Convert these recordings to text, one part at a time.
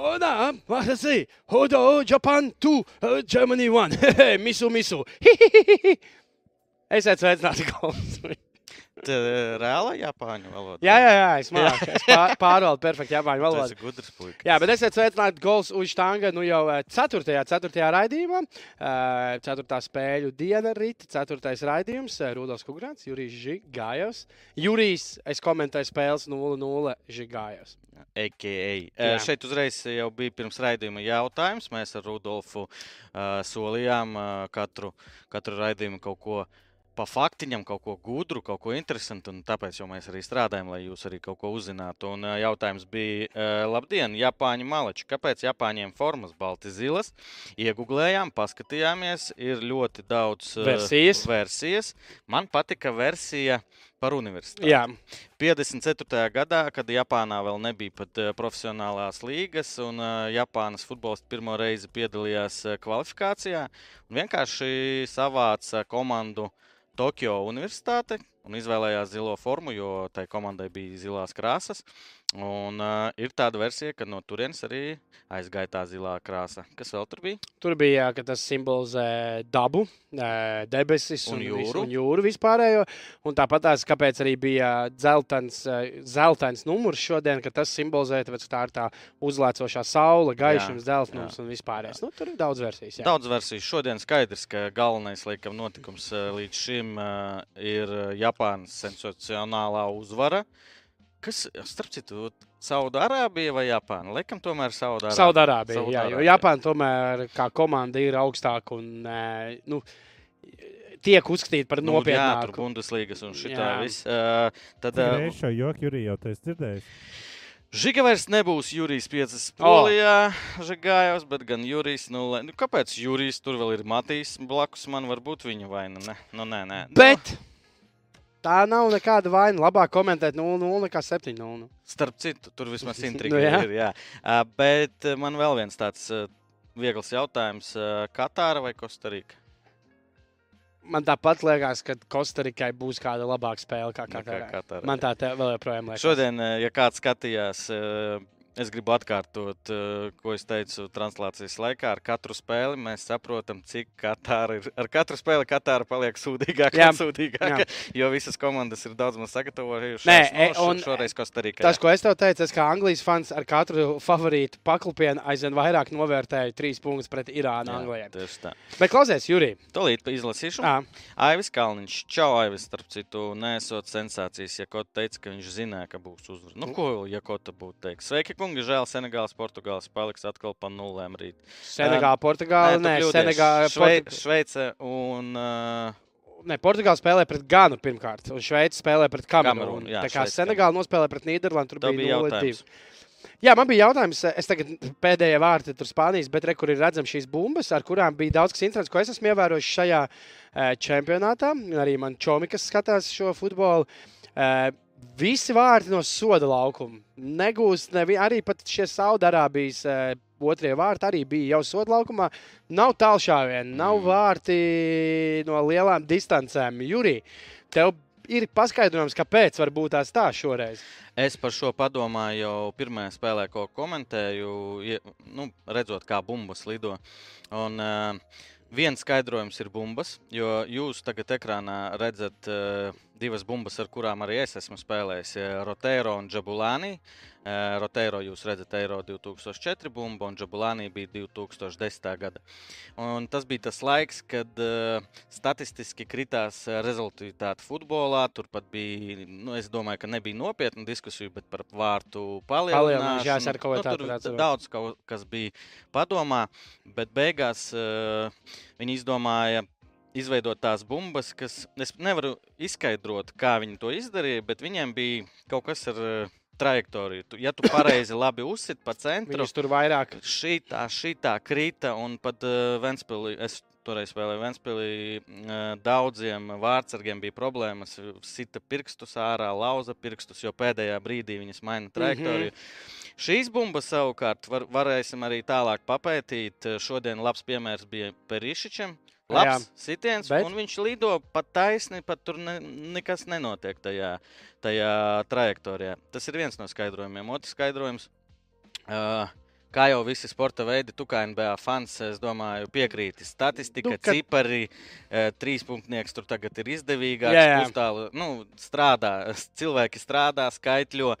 Oh, da, let's see. Hodo, Japan 2, uh, Germany 1. misu, misu. Esiet sveicināti, kolēģi. Tā ir reāla Japāņu valoda. Jā, jā, jā, es māku. Es pār, pārvaldu perfekti Japāņu tas valodu. ir gudrs puisis. Jā, bet esiet sveicināti Gols uz Štanga. Nu jau eh, ceturtajā, ceturtajā raidījumā. eh, Ceturtā spēļu diena rīt, ceturtais raidījums. eh, Rudolf Kungrāts, Jurijs Žigājos. Jurijs, es komentēju spēles 0-0 Žigājos. AKA. Jā. Uh, šeit uzreiz jau bija pirms raidījuma jautājums. Mēs ar Rudolfu uh, solījām uh, katru, katru raidījumu kaut ko pa faktiņam, kaut ko gudru, kaut ko interesantu. un Tāpēc mēs arī strādājam, lai jūs arī kaut ko uzzinātu. Un, uh, jautājums bija, uh, labdien, Japāņu maleči, kāpēc Japāņiem formas balti zilas? Iegūlējām, paskatījāmies, ir ļoti daudz uh, Versijas. versijas. Man patika versija par universitāti. Jā, 54. gadā, kad Japānā vēl nebija pat uh, profesionālās līgas, un uh, Japānas futbolisti pirmo reizi piedalījās uh, kvalifikācijā, vienkārši savāca komandu Tokio Universitāte un izvēlējās zilo formu, jo tai komandai bija zilās krāsas. Un, uh, ir tāda versija, ka no turienes arī aizgāja tā zilā krāsa. Kas vēl tur bija? tur bija, ka tas simbolizē dabu, debesis Un un, jūru. un jūru vispārējo. Un tāpat tās, kāpēc arī bija dzeltens, zeltains numurs šodien, ka tas simbolizē, tāpēc, ka tā ir tā uzlēcošā saule, gaišums, dzeltnums un vispārējais. Nu, tur ir daudz versijas. Jā. Daudz versiju. Šodien skaidrs, ka galvenais laikam, notikums līdz šim eh, ir eh, Japānas sensacionālā uzvara. Kas, starp citu, Saudārābija vai Japāna? Laikam, tomēr Saudārābija. Saudārābija. Jā, jo Saudārābija. Japāna tomēr kā komanda ir augstāka un nu, tiek uzskatīta par Nu, jā, tur nopietnāku. Bundeslīgas un šitā viss. Uh, tad uh, Reiz šo joku Jurija jau tas dzirdējis. Žiga vairs nebūs Jurijs 5 O. polijā, Žigājos, bet gan Jurijs 0. Nu, kāpēc Jurijs tur vēl ir Matīs blakus? Man varbūt viņa vaina. Ne, nu, nē, nē. Bet tā nav nekāda vaina. Labāk komentēt 0-0 nekā 7-0. Starp citu, tur vismaz intriga Nu, jā. ir. Jā. Uh, bet uh, man vēl viens tāds uh, viegls jautājums. Uh, Katāra vai Kostarika? Man tāpat liekas, ka Kostarikai būs kāda labāka spēle kā Nekā Katarā. Katārai. Man tā vēl joprojām liekas. Šodien, ja kāds skatījās, uh, es gribu atkārtot, uh, ko es teicu translācijas laikā. Ar katru spēli mēs saprotam, cik Katāra ir. Ar katru spēli Katāra paliek sūdīgāka Jā. un sūdīgāka. Jo visas komandas ir daudz maz sagatavojušās. Nē, Nu, e, šo- un- šoreiz Kostarika. Tas, ko es tev teicu, es kā Anglijas fans ar katru favorītu paklupienu aizvien vairāk novērtēju trīs punktus pret Irānu Anglijai. Tieši tā. Bet klausies, Jurī. Tolīt izlasīšu. Jā, Aivis Kalniņš, čau, Aivis, starp citu, nesot sensācijas, ja kaut teica, ka viņš zināja, ka būs uzvara. Nu, ko ja kaut būtu teiks? Sveiki, kungi, žēl, Senegāls, Portugāls paliks atkal pa nulēm rīt. Senegāla, Portugāla. Nē, kļūdies. Senegāla, Švei, Portu... Šveice un uh, Nē, Portugāla spēlē pret Ganu pirmkārt, un Šveice spēlē pret Kamerūnu. Kamerūnu, jā, Tā kā Šveice, Senegāla nospēlē pret Nīderlandi, tur tev bija bija 0-2. jautājums. Jā, man bija jautājums, es tagad pēdējā vārtā tur Spānijas, bet re, kur ir redzams šīs bumbas, ar kurām bija daudz kas interesants, ko es esmu ievērojis šajā čempionātā. Arī man čomi, kas skatās šo futbolu. Visi vārti no soda laukuma. Negūst, nevi, arī šie Saudārābijas uh, otrie vārti arī bija jau soda laukumā. Nav tālšāvienu, nav Mm. vārti no lielām distancēm. Jurī, tev ir paskaidrojums, kāpēc var būt tās tā šoreiz. Es par šo padomāju jau pirmajā spēlē, ko komentēju, nu, redzot, kā bumbas lido. Un, uh, viens skaidrojums ir bumbas, jo jūs tagad ekrānā redzat uh, divas bumbas, ar kurām arī es esmu spēlējis uh, - Rotēro un Džabulāni. Uh, Rotēro jūs redzat Eiro 2004 bumbu, un Džabulāni bija 2010. gada. Un tas bija tas laiks, kad uh, statistiski kritās rezultāti futbolā. Turpat bija, nu, es domāju, ka nebija nopietna diskusija, bet par vārtu Palielināšanu, jā, arī kaut ko Nu, tādu tur atceros. daudz kas bija padomā, bet beigās uh, viņi izdomāja. Izveidot tās bumbas, kas es nevaru izskaidrot, kā viņi to izdarīja, bet viņiem bija kaut kas ar uh, trajektoriju. Tu- Ja tu pareizi labi uzsit pa centru, Viņus tur vairāk. šī tā, šī tā krita, un pat uh, Ventspīlī, es toreiz spēlēju Ventspīlī, uh, daudziem vārdsargiem bija problēmas. Sita pirkstus ārā, lauza pirkstus, jo pēdējā brīdī viņas maina trajektoriju. Mm -hmm. Šīs bumbas savukārt var, varēsim arī tālāk papētīt. Šodien labs piemērs bija Perišičam. Labs Jā, sitiens, bet- un viņš lido pat taisni, pat tur ne, nekas nenotiek tajā, tajā trajektorijā. Tas ir viens no skaidrojumiem. Otrs skaidrojums. Uh, kā jau visi sporta veidi, tu kā NBA fans, es domāju, piekrīti. Statistika, Nu, kad- cipari, eh, trīspunktnieks tur tagad ir izdevīgāks. Jā, jā. pustālu, Nu, strādā, cilvēki strādā, skaitļo.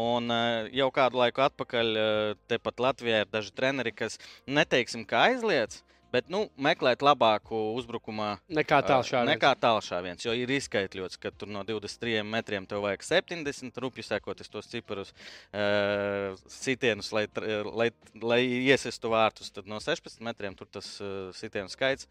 Un eh, jau kādu laiku atpakaļ eh, tepat Latvijā ir daži treneri, kas neteiksim, kā aizliedz, bet nu, meklēt labāku uzbrukumā Nekā tālšā. Nekā tālšāviens, jo ir izskaidrots, ka tur no 23 metriem tev vajag 70 rupju sekoties tos ciparus, uh, sitienus, lai, lai, lai iesistu vārtus. Tad no 16 metriem tur tas uh, sitienu skaits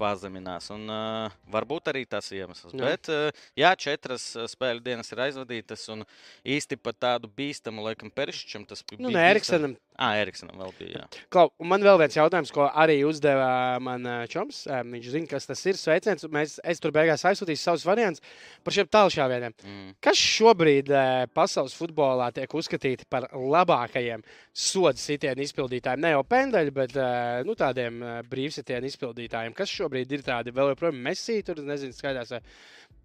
pazeminās. Un, uh, varbūt arī tas iemesls. Jā. Bet, uh, jā, četras spēļu dienas ir aizvadītas, un īsti pat tādu bīstamu, laikam, Perišķam tas. Nu, bija nē, bīstami. Eriksenam. Ah, Eriksenam vēl bija. Jā. Klau, un man vēl viens jautājums, ko arī uzdeva man ā, čoms. Ā, Viņš zina, kas tas ir. Sveiciens. Mēs, es tur beigās aizsūtīšu savus variantus par šiem tālšāvieniem. Mm. Kas šobrīd ā, pasaules futbolā tiek uzskatīti par labākajiem sodu sitienu izpildītājiem? Ne jau pendeļi, bet ā, nu, tādiem brīvsitienu izpildītājiem. Kas šobrīd ir tādi vēl joprojām mesī, tur nezinu, skaidrs.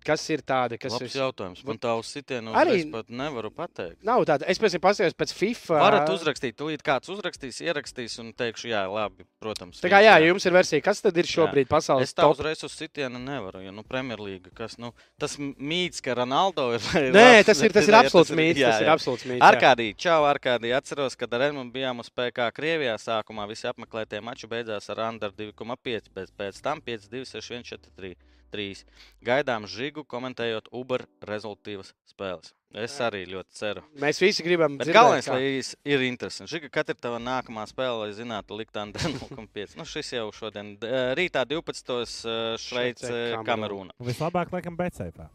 Kas ir tādi, kas Labs vis- jautājums. Man tā uz sitienu Arī- pat nevaru pateikt. Nav tāda. Es pēc tam paskatījos pēc FIFA. Varat uzrakstīt, tūlīt kāds uzrakstīs, ierakstīs un teikšu, jā, labi, protams. Tā kā jā, ja jums ir versija, kas tad ir šobrīd pasaules Es tā top? uzreiz uz sitienu nevaru, jo, nu, Premjerlīga, kas, nu, tas mīts, ka Ronaldo ir. ir Nē, labs, tas ir, tas ir jā, absolūts mīts. jā, Tas ir jā. absolūts mīts. jā. Arkādī, čau, Arkādī. Atceros, kad ar Edmundu bijām uz PK Krievijā. Sākumā visi apmeklētie mači beidzās ar Under 2,5, bet pēc tam 5, 2, 6, 1, 4, 3. 3. Gaidām žigu, komentējot Uber rezultātīvas spēles. Es arī ļoti ceru. Mēs visi gribam. Bet dzirdēt, galvenais, kā- lai ir interesanti. Žiga, kad ir tava nākamā spēle, lai zinātu, likt Under 0,5. Nu, šis jau šodien, rītā 12. Šveice, Kamerūna. Vislabāk, laikam, Betseifā.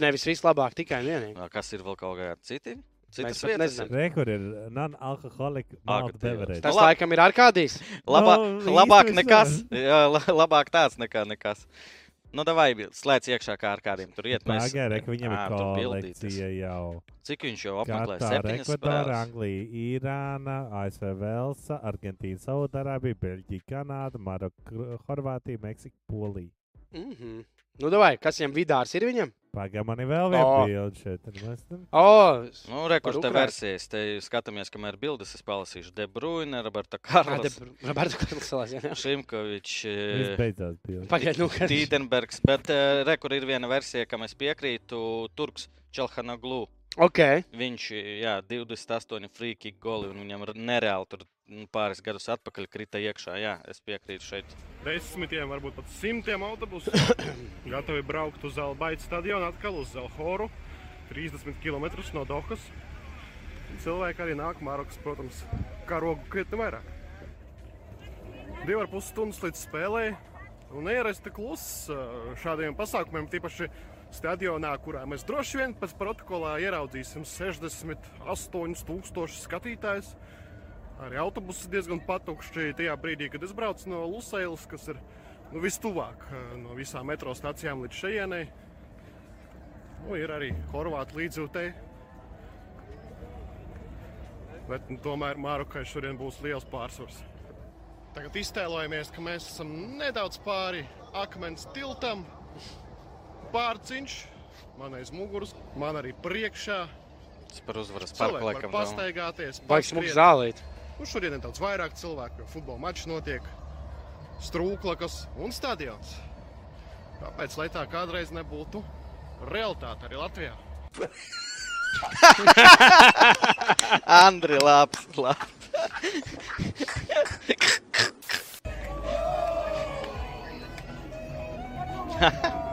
Nevis vislabāk, tikai vienīgi. Kas ir vēl kaut kādi citi? Citas vietas. ir? Kur ir Dievs. beverage. Tas Nu, laikam ir Arkādijs. Labā, Nu, labāk nekas. Jā, la- labāk tāds nekā nekas. Nu, vai slēdz iekšā kā ar kādiem tur iet. Mēs, Pagaidā, ka viņam ir kolekcija jau. Cik viņš jau apmeklē? Ekvadora. Anglija, Irāna, ASV, Velsa, Argentīna, Saudārābija, Beļģija, Kanāda, Maroka, Horvātija, Meksika, Polija. Mm -hmm. Nu, davai, kas viņam vidārs ir viņam? Pagaidām, man ir vēl viena bilde šeit. Mēs tam- O, Nu, re, kurš te versijas? Te skatāmies, kamēr bildes es palasīšu. De Bruyne, Roberta Karls, Roberta Karlsons. jā. Šimkovičs. Viss eh, beidzās bilde. Pagaid, nu, kas? Tīdenbergs, bet uh, re, kur ir viena versija, kam es piekrītu, Turks Čelhanoglu. Ok. Viņš, jā, 28 frīki goli, un viņam nereāli tur nu, pāris gadus atpakaļ krita iekšā. Jā, es piekrītu šeit. desmitiem, varbūt pat simtiem autobusu. Gatavi braukt uz Zelbaita stadionu, atkal uz Zelhoru, 30 km no Dohas. Cilvēki arī nāk, Marokas, protams, kā rogu krietni vairāk. Divi ar pus stundas līdz spēlei. Un neierasti kluss šādiem pasākumiem, tīpaši stadionā, kurā mēs droši vien pēc protokolā ieraudzīsim 68 tūkstošus skatītājus. Arī autobuss diezgan patukšs tajā brīdī, kad es braucu no Lusēlas, kas ir nu, vistuvāk eh, no visām metro stācijām līdz šejienei. Nu, ir arī Horvāta līdzjūtēji. Bet nu, tomēr Mārokai šodien būs liels pārsvars. Tagad iztēlojamies, ka mēs esam nedaudz pāri akmens tiltam. Pārciņš, man aiz muguras, man arī priekšā. Tas par uzvaras parku laikam. pastaigāties. Baigs mums zālīt. Nu, šodien ir daudz vairāk cilvēku, jo futbola mačs notiek strūklakas un stadions. Kāpēc lai tā kādreiz nebūtu realitāte arī Latvijā? Andri, labs, labs. Līdzi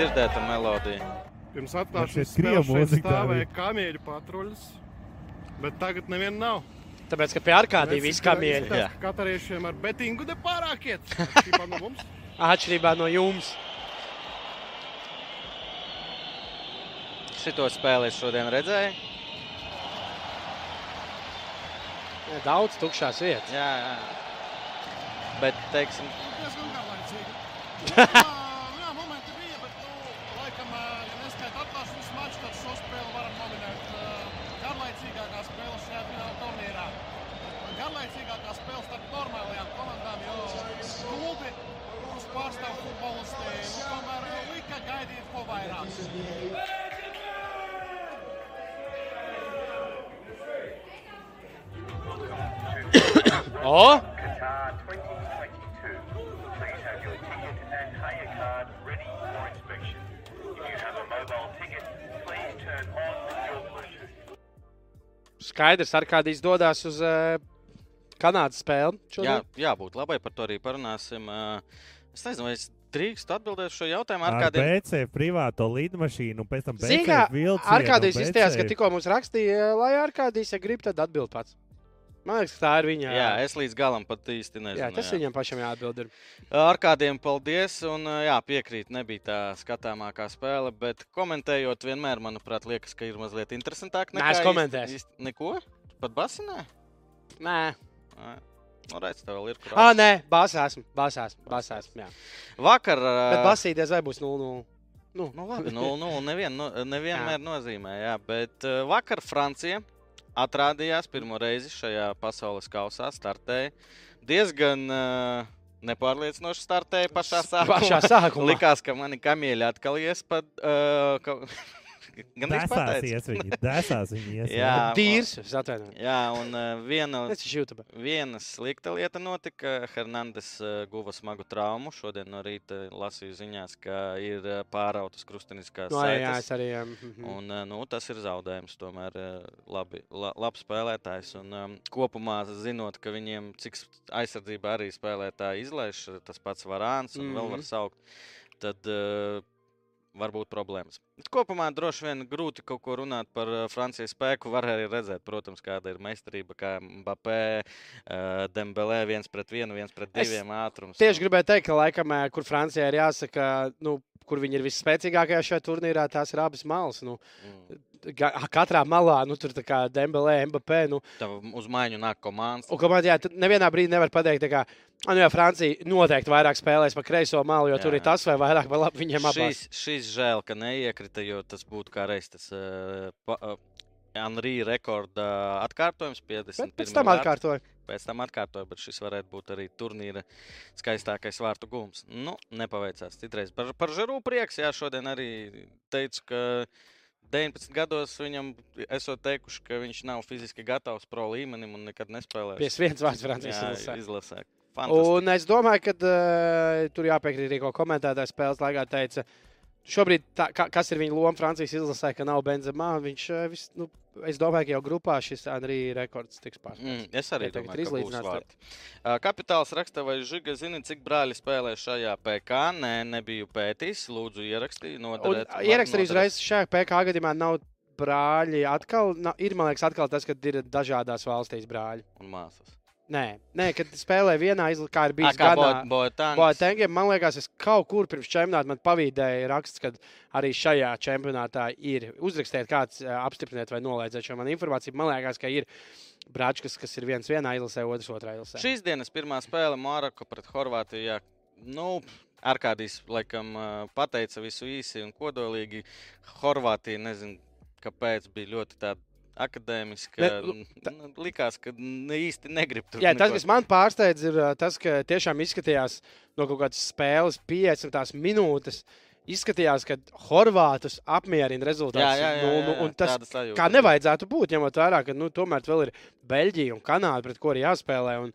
dzirdēta melodija. Pirms atklāšanas tā stāvēja kamieļu patruļas, bet tagad neviena nav. Tāpēc, ka pie Arkādija viss kā mieļi. Jā. Katariešiem ar betingu de pārākiet. Atšķirībā no mums. Atšķirībā no jums. Šito spēli es šodien redzēju. Daudz tukšās vietas. Jā, jā. Bet, teiksim, Diezgan garlaicīgi. Jā, jā, momenti bija, bet, nu, laikam, ā, ja neskaita atklāšanas maču, tad šo spēli varam nominēt ā, garlaicīgākā spēle šajā fināla turnīrā. Spēle starp normālajām komandām, jo klubi, kurus pārstāv futbolisti, nu, tomēr O! Qatar 2022. Please have your ticket and hire card ready for inspection. If you have a mobile ticket, please turn on your Bluetooth. Skaidrs, ar kādīs dodas uz uh, Kanādas spēli. Jā, šodien? jābūt labai, par to arī parunāsim. Uh, Es nezinu, vai es drīkstu atbildēt uz šo jautājumu ar Ar kādiem. BC privāto lidmašīnu, un pēc tam BC kā vilcienu. ar kādīs izstājās, ka tikko mums rakstīja, lai ar kādīs, ja grib, tad atbild pats. Man liekas, ka tā ir viņa. Jā, es līdz galam pat īsti nezinu. jā, tas viņam pašam jāatbild. Ir. Ar kādiem paldies, un jā, piekrīt, nebija tā skatāmākā spēle, bet komentējot, vienmēr, manuprāt, liekas, ka ir mazliet interesantāk. Nē, es komentēšu. īsti- Neko? Pat basinē? Nē, Ā, Nu, redz, tev vēl ir kur. ah, nē, bāzā esmu. Bāzā esmu. Bāzā esmu jā. Vakar. Bet ā, basīties vai būs 0-0. Nu, Nu, labi, 0-0 nevien, nu, nevienmēr nozīmē, jā, bet uh, vakar Francija atrādījās pirmo reizi šajā pasaules kausā, startēja diezgan uh, nepārliecinoši startēja pašā sākumā. Pašā sākumā. Likās, ka mani kamieļi atkal ies pat. Uh, ka... Gan Desās viņi, desās viņi ies. Jā. Dīrs, es atvainojos. Jā, un uh, viena, viena slikta lieta notika. Hernandez uh, guva smagu traumu. Šodien no rīta lasīju ziņās, ka ir uh, pārautas krusteniskās No, jā, jā, saites. es arī. jā, mhm. Un, eh, nu, tas ir zaudējums. Tomēr eh, labi, la, labs spēlētājs. Un, um, kopumā zinot, ka viņiem cik aizsardzībā arī spēlētāji izlaiž, tas pats varāns un mm -hmm. vēl var Mhm. saukt, tad uh, var būt problēmas. Bet kopumā droši vien grūti kaut ko runāt par uh, Francijas spēku. Var arī redzēt, protams, kāda ir meistarība, kā Mbappé, uh, Dembelē viens pret vienu, viens pret Es diviem ātrums. Tieši gribēju teikt, ka laikam, ē, kur Francijai ir jāsaka, nu, kur viņi ir visspēcīgākajā šajā turnīrā, tās ir abas malas. Nu, Mm. Katrā malā, nu, tur tā kā Dembelē, Mbappé. Nu, Tev uz maiņu nāk komandas. Un komandai, jā, nevienā brīdī nevar pateikt, kā, "Ah, nu, jā, Francija noteikti vairāk spēlēs pa kreiso malu, jo jā, tur ir tas vai vairāk pa labi viņiem abās. Šis, šis žēl, ka neiekrita, jo tas būtu kā reiz tas uh, uh, Anrija rekorda atkārtojums. 50. Bet pēc tam atkārtoju. Pēc tam atkārtoja, bet šis varētu būt arī turnīra skaistākais vārtu gūms. Nu, nepaveicās citreiz. Par, par žaru prieks, jā, šodien arī teicu, ka 19 gados viņam esot teikuši, ka viņš nav fiziski gatavs pro līmenim un nekad nespēlēs. Pies viens vārds Francijas izlasē. izlasē. Un es domāju, ka uh, tur jāpiekrīt arī, ko komentētājs spēles laikā teica. Šobrīd, tā, ka, kas ir viņa loma Francijas izlasē, ka nav Benzemā, viņš, eh, vis, nu, es domāju, ka jau grupā šis arī rekords tiks pārspēlēts. Mm, es arī Ja domāju, ka būs vārti. Uh, Kapitāls raksta, vai Žiga zina, cik brāļi spēlē šajā PK. Nē, nebiju pētījis. Lūdzu, ierakstīju. Ierakstīt noderēt. uzreiz šajā PK gadījumā nav brāļi. Atkal, na, ir, man liekas, atkal tas, ka ir dažādās valstīs brāļi. Un māsas. Nē, nē kad spēlē vienā izlasē, kā ir bijis. Boetāns. Boatengiem, man liekas, es kaut kur pirms čempionāta man pavīdēja raksts, ka arī šajā čempionātā ir uzrakstīt, kāds ā, apstipriniet vai nolaidziet šo manu informāciju. Man liekas, ka ir brāčkas, kas ir viens vienā izlasē, otrs otrā izlasē. Šīs dienas pirmā spēle Maroka pret Horvātiju. Nu, Arkādijs laikam pateica visu īsi un kodolīgi. Horvātija, nezinu, kāpēc bija ļoti tāda akadēmiska. Ne, lu- Ne, likās, ka ne īsti negrib tur. Jā, tas, neko- kas man pārsteidz, ir tas, ka tiešām izskatījās no kaut kādas spēles 50 minūtes. Izskatījās, ka Horvātus apmierina rezultāts. Jā, jā, jā, nu, jā, nu, jā, un tas sajūta kā nevajadzētu būt, ņemot vērā, ka nu, tomēr vēl ir Beļģija un Kanāda, pret arī jāspēlē. Un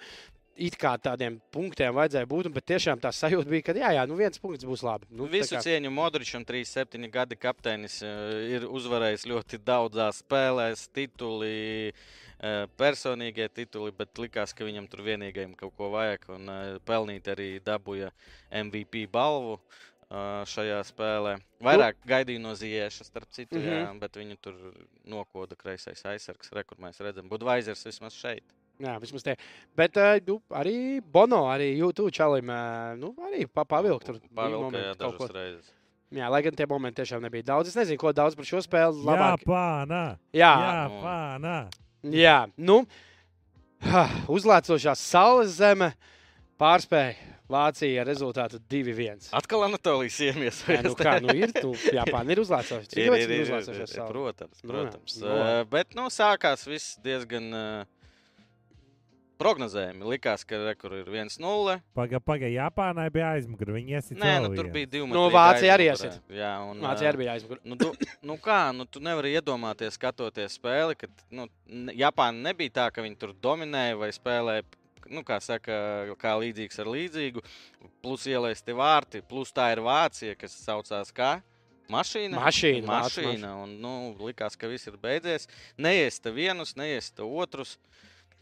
it kā tādiem punktiem vajadzēja būt, bet tiešām tā sajūta bija, ka jā, jā nu viens punkts būs labi. Nu, Visu kā- cieņu Modričam, 37 gadi kapteinis, eh, ir uzvarējis ļoti daudzās spēlēs, tituli, eh, personīgie tituli, bet likās, ka viņam tur vienīgajam kaut ko vajag. Un eh, pelnīt arī dabūja MVP balvu šajā spēlē. Vairāk gaidīju no Zieša, starp citu, mm. -hmm. jā, bet viņu tur nokoda kreisais aizsargs. Rekur mēs redzam, Budvaizers vismaz šeit. Jā, vismaz tie. Bet nu, arī Bono, arī YouTube čalim, nu, arī pa- pavilkt tur. bija Pavilka, jā, momenti kaut ko. dažas reizes. Jā, lai gan tie momenti tiešām nebija daudz. Es nezinu, ko daudz par šo spēli. Jā, Labāk. pānā. Jā, Jā, nu. pānā. jā, nu, ha, uzlēcošā saules zeme pārspēja Vāciju ar rezultātu 2-1. Atkal Anatolijas iemies. Jā, nu, kā, nu ir, nu, Japāna ir uzlēcoša. Cik Ir, ir, ir ir, ir, saule? protams, Nu jā, protams. nu bet nu, sākās viss diezgan uh, prognozējumi. Likās, ka kur ir 1-0. Pagaidām, paga, Japānai bija aizmugure. Viņi iesita. Nē, nu, tur bija divi. Nu, Vācija arī aizmugurē. Jā, un Vācija arī bija aizmugurē. Nu, tu, nu kā, nu, tu nevari iedomāties, skatoties spēli, ka nu, Japāna nebija tā, ka viņi tur dominēja vai spēlēja. Nu, kā saka, kā līdzīgs ar līdzīgu, plus ielaisti vārti, plus tā ir Vācija, kas saucās kā mašīna. Mašīna, mašīna un, nu, likās, ka viss ir beidzies. Neiesta vienus, neiesta otrus,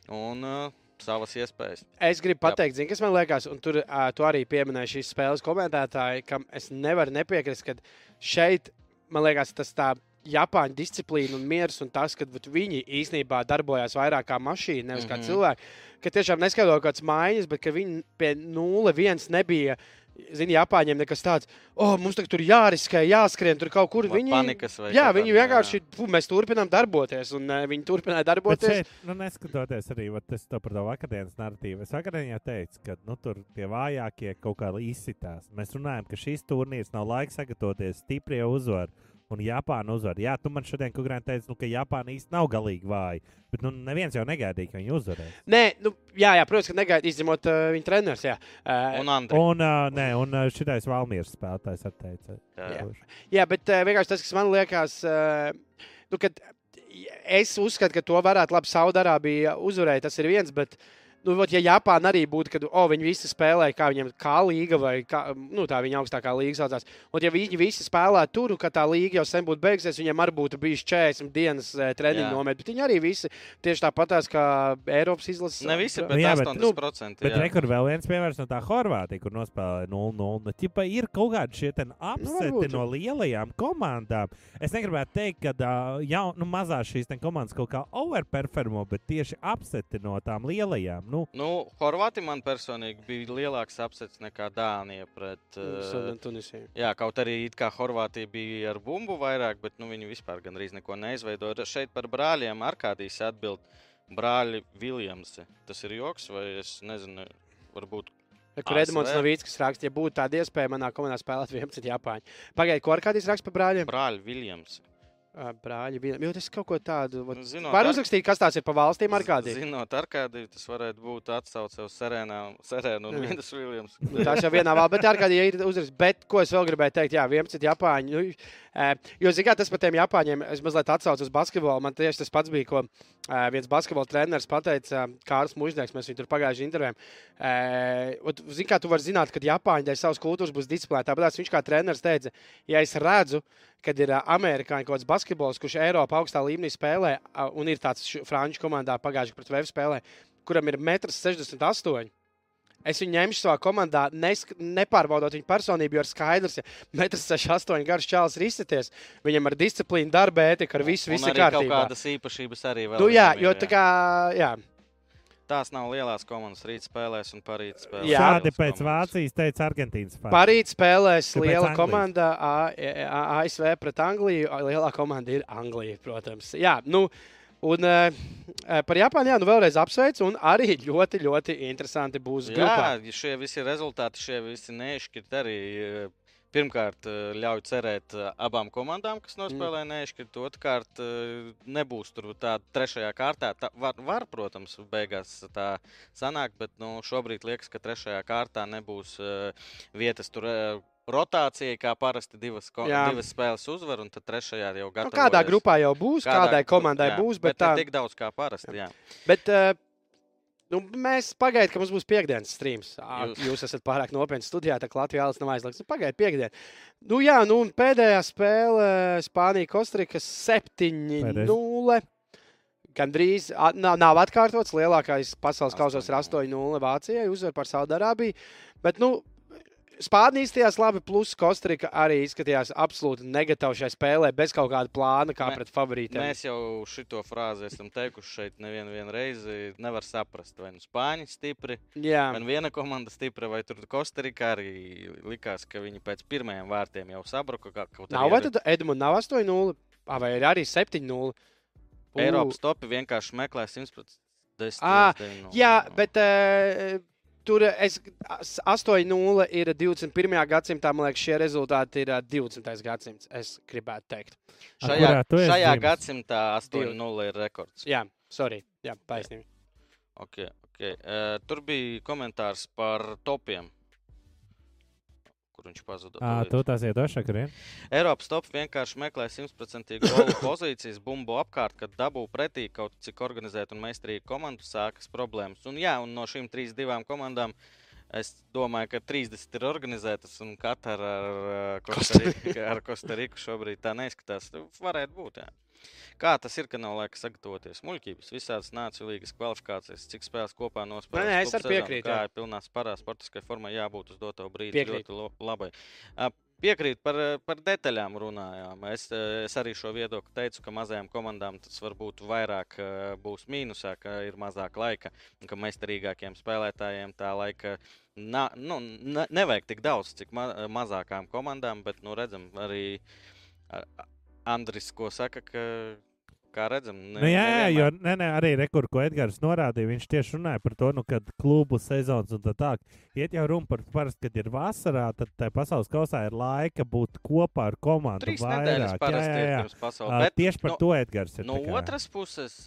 un uh, savas iespējas. Es gribu pateikt, zini, kas man liekas, un tur uh, tu arī pieminēji šīs spēles komentētāji, kam es nevaru nepiekrist, ka šeit, man liekas, tas tā Japāņu disciplīna un miers un tas, ka viņi īstenībā darbojās vairāk kā mašīna, nevis mm -hmm. kā Mhm. cilvēki. Ka tiešām neskaidro kādas maiņas, bet ka viņi pie 0-1 nebija. Zini, Japāņiem nekas tāds, oh, mums tur jāriskē, jāskrien tur kaut kur. Viņi, panikas vai jā, viņi vienkārši, fu, mēs turpinām darboties, un uh, viņi turpināja Bet darboties. šeit, nu, neskatoties arī vat, es to par to vakardienas narratīvu, es vakardien jau teicu, ka nu, tur tie vājākie kaut kā izsitās. Mēs runājam, ka šis turnīrs nav laiks sagatavoties stiprie uzvaru. Un Japāna uzvar. Jā, tu man šodien kaut kādā teici, nu, ka Japāna īstenībā nav galīgi vāja. Bet nu, neviens jau negaidīja, ka viņi uzvarēs. Nē, nu, jā, jā, protams, ka negaidīt, izņemot uh, viņa treneris. Jā. Uh, Un Andri. Un, uh, nē, un uh, šitais Valmīras spēlētājs atteica. Jā. Jā. Jā, bet uh, vienkārši tas, kas man liekas, uh, nu, kad es uzskatu, ka to varētu labi Saudārābija uzvarēt, tas ir viens. Bet, nu, vot, ja Japāna arī būtu, kad oh, viņi visi spēlē, kā viņiem kā līga vai kā, nu, tā viņa augstākā līga saucās, un ja viņi visi spēlē tur, ka tā līga jau sen būtu beigusies, viņiem arī būtu bijis 40 dienas uh, treniņu nomet. Bet viņi arī visi tieši tāpatās kā Eiropas izlases. Ne visi, Nu bet jā, bet- 80%. Bet jā. rekur vēl viens piemērs no tā Horvātija, kur nospēlēja 0-0. Nu, ķipa ir kaut kādi šie ten apseti varbūt. no lielajām komandām. Es negribētu teikt, ka uh, jau nu, mazās šīs ten komandas kaut kā overperformo, bet tieši apseti no tām lielajām. Nu, Nu, Horvātija man personīgi bija lielāks apsets nekā Dānija. Pret, uh, jā, kaut arī it kā Horvātija bija ar bumbu vairāk, bet nu, viņi vispār gandrīz neko neizveidoja. Šeit par brāļiem Arkādijas atbild brāļi Viljamsi. Tas ir joks vai es nezinu, varbūt. Kur Edmunds. Novīts raksta, ja būtu tāda iespēja manā komandā spēlēt 11 Japāņu. Pagaidiet, ko ar kādīs raksta par brāļiem? Brāļi Viljamsi. Ā, Brāļi, bija. Jo tas kaut ko tādu. Nu, zinot, Var ar- uzrakstīt, kas tās ir pa valstīm ar kādiem? Zinot, ar kādiem tas varētu būt atsauce uz Serēnu un Jā. Vindas Viljams. Tas jau vienā valstī, bet ar kādiem ir uzraksts. Bet ko es vēl gribēju teikt? Jā, 11 Japāņu. Nu, jo, zināmā mērā, tas par tiem Japāņiem, es mazliet atsaucu uz basketbolu. Man tieši tas pats bija, ko viens basketbola treneris pateica Kārlis Mužnieks. Mēs viņu tur pagājušajā intervijā. Ziniet, kā tu vari zināt, kad Japāņi dēļ savas kultūras būs disciplinēti. Tāpēc viņš kā treneris teica, ja es redzu, kad ir amerikāņu kaut kāds basketbols, kurš Eiropā augstā līmenī spēlē, un ir tāds franču komandā pagājušajā pret Vēju spēlē, kuram ir 1,68 m. Es viņu ņemšu savā komandā, nesk, nepārbaudot viņa personību, jo ir skaidrs, ja 1,68 garš čāls ir izsities. Viņam ar disciplīnu, darba ētiku, ar visu, visu kārtībā. kādas īpašības arī vēl. Nu, jā, ir, jo tā kā, jā, Tās nav lielās komandas. Rīt spēlēs un parīt spēlēs. Jā. Lielas pēc komandas. Vācijas teica Argentīnas fani. parīt spēlēs Kāpēc liela Anglijas? komanda A- A- ASV pret Angliju. Lielā komanda ir Anglija, protams. Jā, nu, un uh, par Japānu, jā, nu vēlreiz apsveicu, un arī ļoti, ļoti interesanti būs grupā. Jā, šie visi rezultāti, šie visi nešķirt arī. eh, Pirmkārt, eh, ļauj cerēt eh, abām komandām, kas nospēlē mm. nešķirt. Otrkārt, eh, nebūs tur tāda trešajā kārtā. Tā var, var, protams, beigās tā sanākt, bet nu, šobrīd liekas, ka trešajā kārtā nebūs vietas tur. Uh, Rotācija, kā parasti divas, ko, Jā. divas spēles uzvar, un tad trešajā jau Nu, gatavojas. kādā grupā jau būs, Kādā- kādai komandai jā, būs, bet bet tā tik daudz kā parasti. Jā. Bet uh, nu, mēs pagaidām, ka mums būs piekdienas streams. Jūs- Jūs esat pārāk nopietni studijā, tā kā Latvijas nav aizliegts. Nu, Pagaidiet, piekdiena. Nu, jā, nu, un pēdējā spēle Spānija, Kostrika 7-0. Gandrīz a- nav, nav atkārtots. Lielākais pasaules kausos ir 8-0 Vācijai, uzvar par Saudārābiju. Bet, nu, Spānija izskatījās labi, plus Kostrika arī izskatījās absolūti negatīvi šajā spēlē, bez kaut kāda plāna, kā Mē- pret favorītiem. Mēs jau šo frāzi esam teikuši šeit nevienu vien reizi. Nevar saprast, vai nu spāņi stipri, Jā, vai nu viena komanda stipra, vai tur Kostarikā arī likās, ka viņi pēc pirmajiem vārtiem jau sabruka. nav vai tad Edmunds nav 8-0, Ā, vai arī 7-0. Ū. Eiropas topi vienkārši meklē 110. Ā, Jā, bet uh, tur es, as- 8-0 ir 21. gadsimtā. Man liekas, šie rezultāti ir ā, 20. gadsimts. Es gribētu teikt. Ar šajā, šajā gadsimtā 8-0 ir rekords. Jā, sorry. Jā, taisnība. Okay, Okay. Uh, tur bija komentārs par topiem. Kur viņš pazuda? Tūlīt. tu tās iedošā, kurien? Eiropas top vienkārši meklē simtprocentīgu golu pozīcijas, bumbu apkārt, kad dabū pretī kaut cik organizēt un meistarīgi komandu sākas problēmas. Un, jā, un no šīm trīs divām komandām es domāju, ka 30 ir organizētas un katra ar, ar, Kostariku, ar Kostariku šobrīd tā neizskatās. Varētu būt, jā. Kā tas ir, ka nav laika sagatavoties? Muļķības, visādas nāciju līgas kvalifikācijas, cik spēles kopā nospēlēts. Nē, nē, es arī piekrītu, Kā ir pilnā sparā sportiskai formai jābūt uz doto brīdi Piekrītu. ļoti labai. Ā, Piekrīt par, par detaļām runājām. Es, eh, es arī šo viedokli teicu, ka mazajām komandām tas varbūt vairāk eh, būs mīnusā, ka ir mazāk laika un ka meistarīgākiem spēlētājiem tā laika na, nu, ne, nevajag tik daudz, cik ma mazākām komandām, bet nu, redzam arī a- a- Andris, ko saka, ka, kā redzam, ne, Nu, jā, jā, jo nē, nē, arī rekur, ko Edgars norādīja, viņš tieši runāja par to, nu, kad klubu sezonas un tā tālāk. Iet jau runa par parasti, kad ir vasarā, tad tai pasaules kausā ir laika būt kopā ar komandu. Trīs vairāk. nedēļas jā, jā, jā. pasaules. Bet, Tieši par nu, to Edgars ir. No kā- otras puses,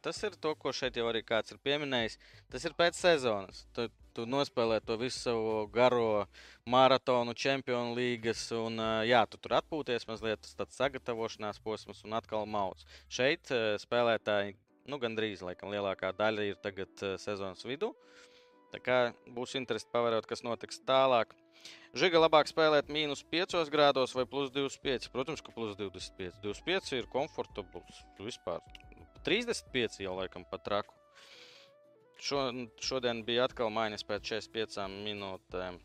tas ir to, ko šeit jau arī kāds ir pieminējis. Tas ir pēc sezonas. Tu, tu nospēlē to visu savu garo maratonu, čempionu līgas, un jā, tu tur atpūties mazliet, tas tāds sagatavošanās posms un atkal mauc. Šeit spēlētāji, nu gandrīz laikam lielākā daļa ir tagad sezonas vidū. Tā kā būs interesanti pavērot, kas notiks tālāk. Žiga labāk spēlēt mīnus 5 grādos vai plus 25. Protams, ka plus 25. 25 ir komfortabls. Vispār 35 jau laikam pat traku. Šo, šodien bija atkal maiņas pēc 45 minūtēm.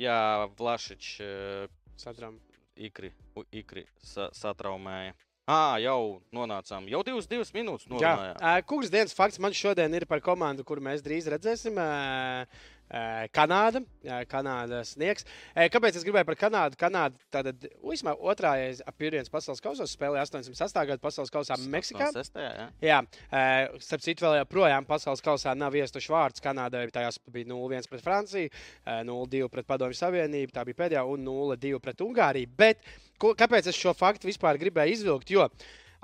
Jā, Vlašičs eh, Satram. ikri, u- ikri sa, satraumēja. Ah, jau nonācām. Jau divas, divas minūtes Jā, norunājām. Ā, Kungs dienas fakts man šodien ir par komandu, kuru mēs drīz redzēsim. Kanāda. Jā, Kanāda sniegs. Kāpēc es gribēju par Kanādu? Kanāda tātad vismaz otrā apgabala pasaules kausā spēlēja 88. gada pasaules kausā Meksikā. Sestajā, jā. Jā, starp citu, vēl joprojām pasaules kausā nav iestuši vārds. Kanādai tajās bija 0-1 pret Franciju, ē, 0-2 pret Padomju Savienību, tā bija pēdējā, un 0-2 pret Ungāriju. Bet ko, kāpēc es šo faktu vispār gribēju izvilkt? Jo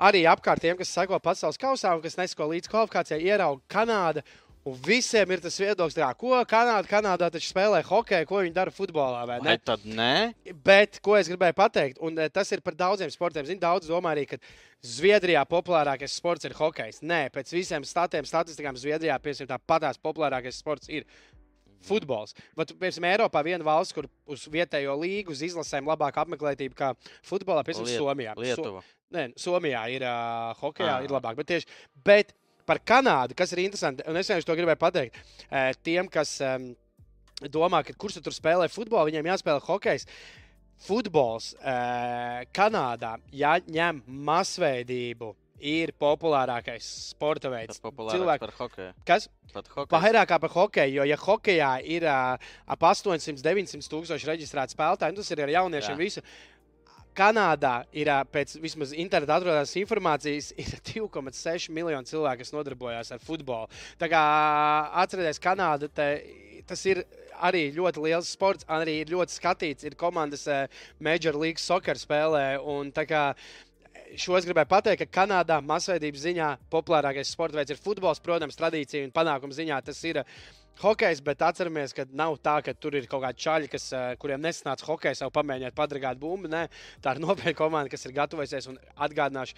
arī apkārt tiem, kas seko pasaules kausā un kas neseko līdz kvalifikācijai, ierauga Kanādu. Un visiem ir tas viedoklis, tā, ko Kanāda, Kanādā taču spēlē hokeju, ko viņi dara futbolā. vai ne? Vai tad nē? Bet, ko es gribēju pateikt, un eh, tas ir par daudziem sportiem. Zinu, daudz domā arī, ka Zviedrijā populārākais sports ir hokejs. Nē, pēc visiem statiem, statistikām Zviedrijā piemēram, tāpatās populārākais sports ir futbols. Bet, piemēram, Eiropā viena valsts, kur uz vietējo līgu, uz izlasēm labāka apmeklētība kā futbolā, piemēram, Liet- Somijā. So, Lietuva. Nē, Somijā ir uh, hokejā, Ā. ir labāk. Bet, tieši, bet par Kanādu, kas ir interesanti, un es vienkārši to gribēju pateikt, uh, tiem, kas um, domā, ka kurš tur spēlē futbolu, viņiem jāspēlē hokejs. Futbols uh, Kanādā, ja ņem masveidību, ir populārākais sporta Tas veids. populārāks Cilvēki- par hokeju. Kas? Pat hokeju. Vairāk par hokeju, jo, ja hokejā ir uh, ap 800, 900 tūkstoši reģistrēti spēlētāji, un tas ir ar jauniešiem Jā. visu. Kanādā ir pēc vismaz interneta atrodās informācijas, ir 2,6 miljoni cilvēku, kas nodarbojas ar futbolu. Tā kā atcerieties, Kanāda te, tas ir arī ļoti liels sports, arī ir ļoti skatīts. Ir komandas Major League Soccer spēlē. un Šo es gribēju pateikt, ka Kanādā masveidības ziņā populārākais sports veids ir futbols. Protams, tradīcija un panākuma ziņā tas ir hokejs, bet atceramies, ka nav tā, ka tur ir kaut kādi čaļi, kas, eh, kuriem nesanāca hokejs, jau pamēģināt padragāt bumbu. Nē, tā ir nopietna komanda, kas ir gatavojusies un atgādināšu.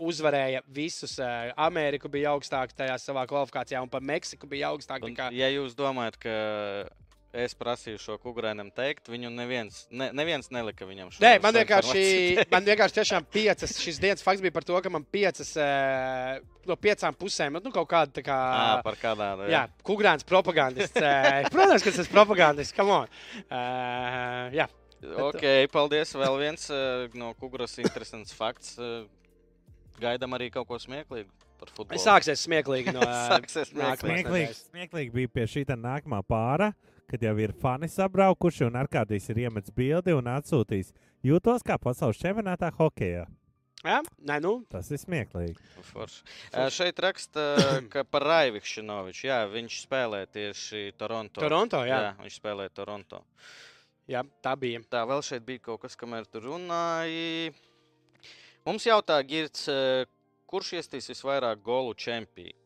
Uzvarēja visus. eh, Ameriku bija augstāk tajā savā kvalifikācijā, un par Meksiku bija augstāk. Un, tā kā- ja jūs domājat, ka es prasīju šo kukurēnam teikt, viņu neviens, ne, neviens nelika viņam šo Nē, man vienkārši, man vienkārši tiešām piecas, šis dienas fakts bija par to, ka man piecas no piecām pusēm, nu, kaut kāda tā kā. Ā, par kādām. Jā, Kungrāns propagandists. Protams, ka tas ir propagandists. Come on. Uh, jā, Ok, paldies. Vēl viens uh, no kukuras interesants fakts. Uh, gaidām arī kaut ko smieklīgu par futbolu. sāksies smieklīgi no Sāksies smieklīgi. Smieklīgi, smieklīgi bija pie šī nākamā pāra, kad jau ir fani sabraukuši un ārkārtīgi ir iemetis bildi un atsūtījis. Jūtos kā pasaules čempionātā hokeja. Jā, nē, nu, Tas ir smieklīgi. Forši. Uh, šeit raksta, ka par Raivičinoviču. Jā, viņš spēlē tieši Toronto. Toronto, jā. jā viņš spēlē Toronto. jā, tā bija. Tā vēl šeit bija kaut kas, kamēr tur runāja. Mums jautā, Girts, kurš iestīs visvairāk golu čempionā?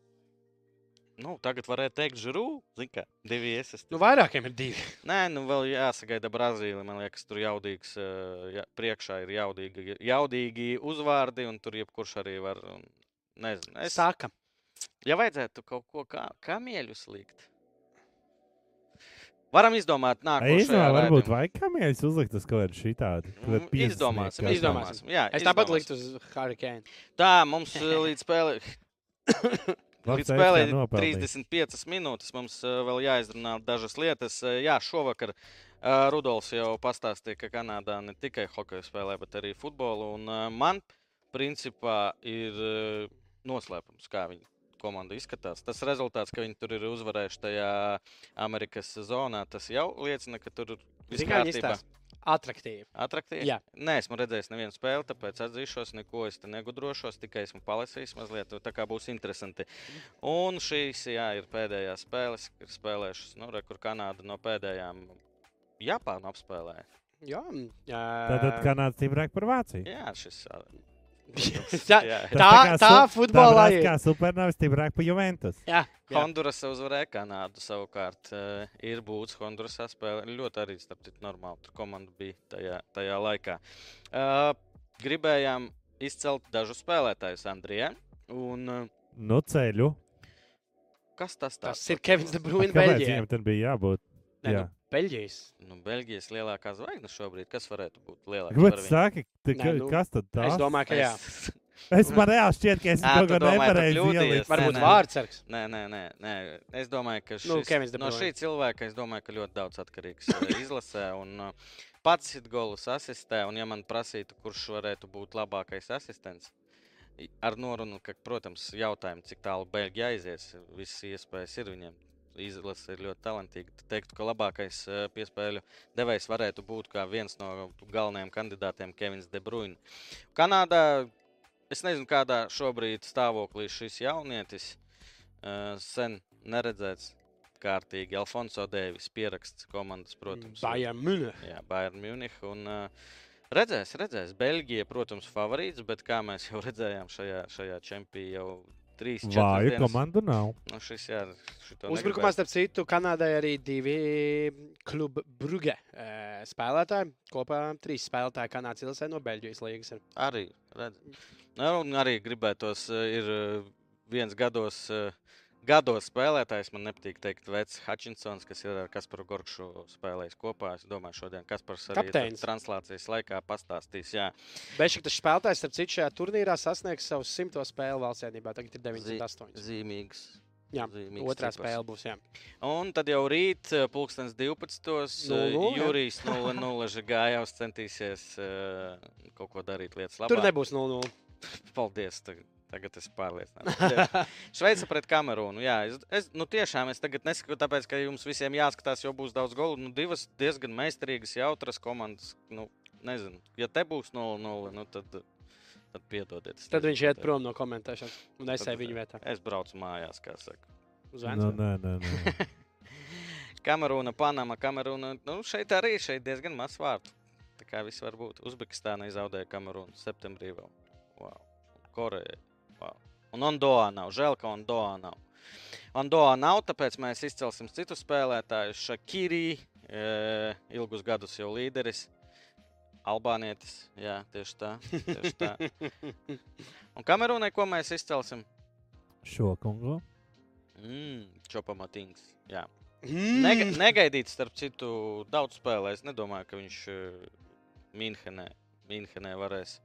Nu, tagad varētu teikt, žurū, zini, kā divi iesaistīti. Nu, vairākiem ir divi. Nē, nu vēl jāsagaida Brazīlija. Man liekas, tur jaudīgs, eh, jā, priekšā ir jaudīgi, jaudīgi uzvārdi, un tur jebkurš arī var. un Nezinu, es, Saka. ja vajadzētu kaut ko kā, kā mieļus likt, varam izdomāt, nākamā Īstenībā varbūt vajag kamieļus uzlikt uz kaut kādu šitādu. Mm, Izdomāsim, izdomāsim. Jā, Es tāpat izdomāsim. liktu uz Hurricane. Tā mums eh, līdz spēlē. Līdz spēlē nopelnīt. 35 minūtes. Mums uh, vēl jāizrunā dažas lietas. Uh, jā, šovakar uh, Rudolfs jau pastāstīja, ka Kanādā ne tikai hokeju spēlē, bet arī futbolu. Un, man, principā, ir noslēpums, kā viņa komanda izskatās. Tas rezultāts, ka viņi tur ir uzvarējuši tajā Amerikas zonā, tas jau liecina, ka tur viss kā viņi kārtībā. izstāsta? Atraktīvi. Atraktīvi? Jā. Nē, esmu redzējis nevienu spēli, tāpēc atzīšos, neko es te negudrošos, tikai esmu palasījis mazliet, tā kā būs interesanti. Un šīs, jā, ir pēdējās spēles, kas ir spēlējušas, nu, re, kur Kanāda no pēdējām Japānu apspēlēja. Jā, Tātad Kanāda stiprāk par Vāciju. Jā, šis. Tā, jā. Tas tā, tā su- futbolā ir. Kā supernovs stiprāk par Juventus. Jā, jā. Honduras uzvarēja Kanādu savukārt. Uh, ir būts Hondurasā spēlē. Ļoti arī starp citu normāli. Tur komanda bija tajā, tajā laikā. Uh, gribējām izcelt dažu spēlētājus Andrijā. Un uh, Nu, ceļu. kas tas Tas tāds? ir Kevins De Bruyne viņam tur bija jābūt? Nē, Jā. nu, Beļģijas. Nu, Beļģijas lielākā zvaigzne šobrīd. Kas varētu būt par viņu? saki, tu, Nē, nu, kas tad tā? Es domāju, ka jā. Es- man reāli šķiet, ka es kaut ko nepareizi ieliku. Varbūt vārdsargs. Nē, nē, nē, nē. Es domāju, ka Nu, šis, De no šī cilvēka es domāju, ka ļoti daudz atkarīgs eh, izlasē. Un, uh, pats ir golus asistē, un ja man prasītu, kurš varētu būt labākais asistents, ar norunu, ka, protams, jautājumu, cik tālu Beļģija aizies, visas iespējas ir viņiem. Izlase ir ļoti talantīga. Tad teiktu, ka labākais uh, piespēļu devējs varētu būt viens no galvenajiem kandidātiem - Kevins De Bruyne. Kanādā es nezinu, kādā šobrīd stāvoklī šis jaunietis uh, sen neredzēts kārtīgi. Alfonso Deivis pieraksts komandas, protams. Bayern München. Jā, Bayern Munich. Un, uh, redzēs, redzēs. Beļģija, protams, favorīts, bet kā mēs jau redzējām šajā, šajā čempionā, jau trīs Vāju dienas. komandu nav. Nu, šis, jā, šito Uzbrukumā, starp citu, Kanādai arī divi klubu brūge spēlētāji. Kopā trīs spēlētāji Kanādas ilgsē no Beļģijas līnijas. ir. Arī, redz. Nu, un arī gribētos, eh, ir eh, viens gados. Gados spēlētājs man nepatīk teikt, Vecs Hutchinsons, kas ir ar Kasparu Gorkšu spēlējis kopā. Es domāju, šodien Kaspars arī Kapteinis. tur translācijas laikā pastāstīs. Jā, Bešiktas spēlētājs, starp citu, šajā turnīrā sasniegs savu simto spēli valstsēdībā. Tagad ir 98. zīmīgs. Jā, Otrā spēle būs. Jā. Un tad jau rīt, eh, pulkstenis 12. eh, 0:0, jā. Jurijs 0-0 Žigājovs centīsies eh, kaut ko darīt lietas labāk. Tur nebūs 0-0. Paldies! Tagad, tagad es pārliecināts. Šveice pret Kamerūnu. Jā, es, es nu, tiešām es tagad nesaku, tāpēc, ka jums visiem jāskatās, jo būs daudz golu. Nu, divas diezgan meistarīgas, jautras komandas. Nu, nezinu, ja te būs 0-0, nu, tad, tad piedodiet. Tad nezinu, viņš iet prom no komentēšanas un eju viņu vietā. Es braucu mājās, kā saka. Uz Nu, Vēncpilsnu. nē, nē, nē. Kamerūna, Panama, Kamerūna. Nu, šeit arī šeit diezgan maz vārtu. Tā kā viss var būt. Uzbekistāna izzaudēja Kamerūnu septembrī vēl. Wow. Koreja. Wow. Un Ondoā nav. Žēl, ka Ondoā nav. Ondoā nav, tāpēc mēs izcelsim citu spēlētāju. Šakīrī, e, ilgus gadus jau līderis. Albānietis. Jā, tieši tā. Tieši tā. Un Kamerūnai, ko mēs izcelsim? Šo kungu. Mm, Čopamatings. Jā. Mm. Nega, negaidīts, starp citu, daudz spēlē. Es nedomāju, ka viņš eh, Minhenē, Minhenē varēs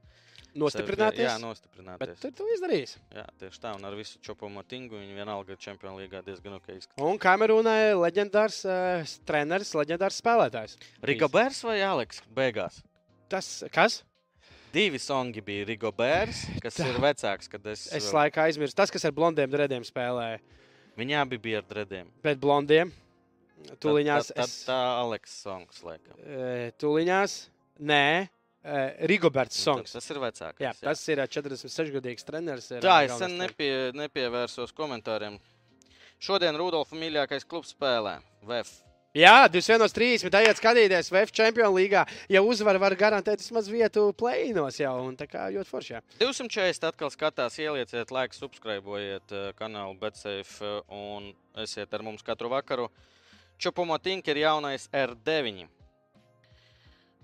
Nostiprināties. Sevi, jā, Bet nostiprināties. tu to izdarīsi. Jā, tieši tā. Un ar visu čopumu tingu viņa vienalga Champions League diezgan ok izskatās. Un Kamerūnai leģendārs uh, treneris, leģendārs spēlētājs. Rigo Bērs vai Aleks? Beigās. Tas kas? Divi songi bija Rigo Bērs, kas Tā. ir vecāks, es. Es vēl- laikā aizmirsu. Tas, kas ar blondiem drediem spēlēja. Viņi abi bija ar drediem. Bet blondiem. Tūliņās. Tā, tā, es- tā Aleks songs, laikam. Eh, Tūliņās. Nē, eh, Rigoberts Songs. Tas ir vecāks. Jā, tas ir ā, 46-gadīgs treneris. ir, Tā, ā, es sen treneris. nepie, nepievērsos komentāriem. Šodien Rudolfa mīļākais klubs spēlē. VF Jā, 21.30. Ejiet skatīties VF Champions League. Ja uzvar, var garantēt vismaz vietu plēnos jau. Un tā kā ļoti forši. jā. 240 atkal skatās, ielieciet, laiku, subscribējiet kanālu Betsafe un esiet ar mums katru vakaru. Čupumo Tink ir jaunais R9.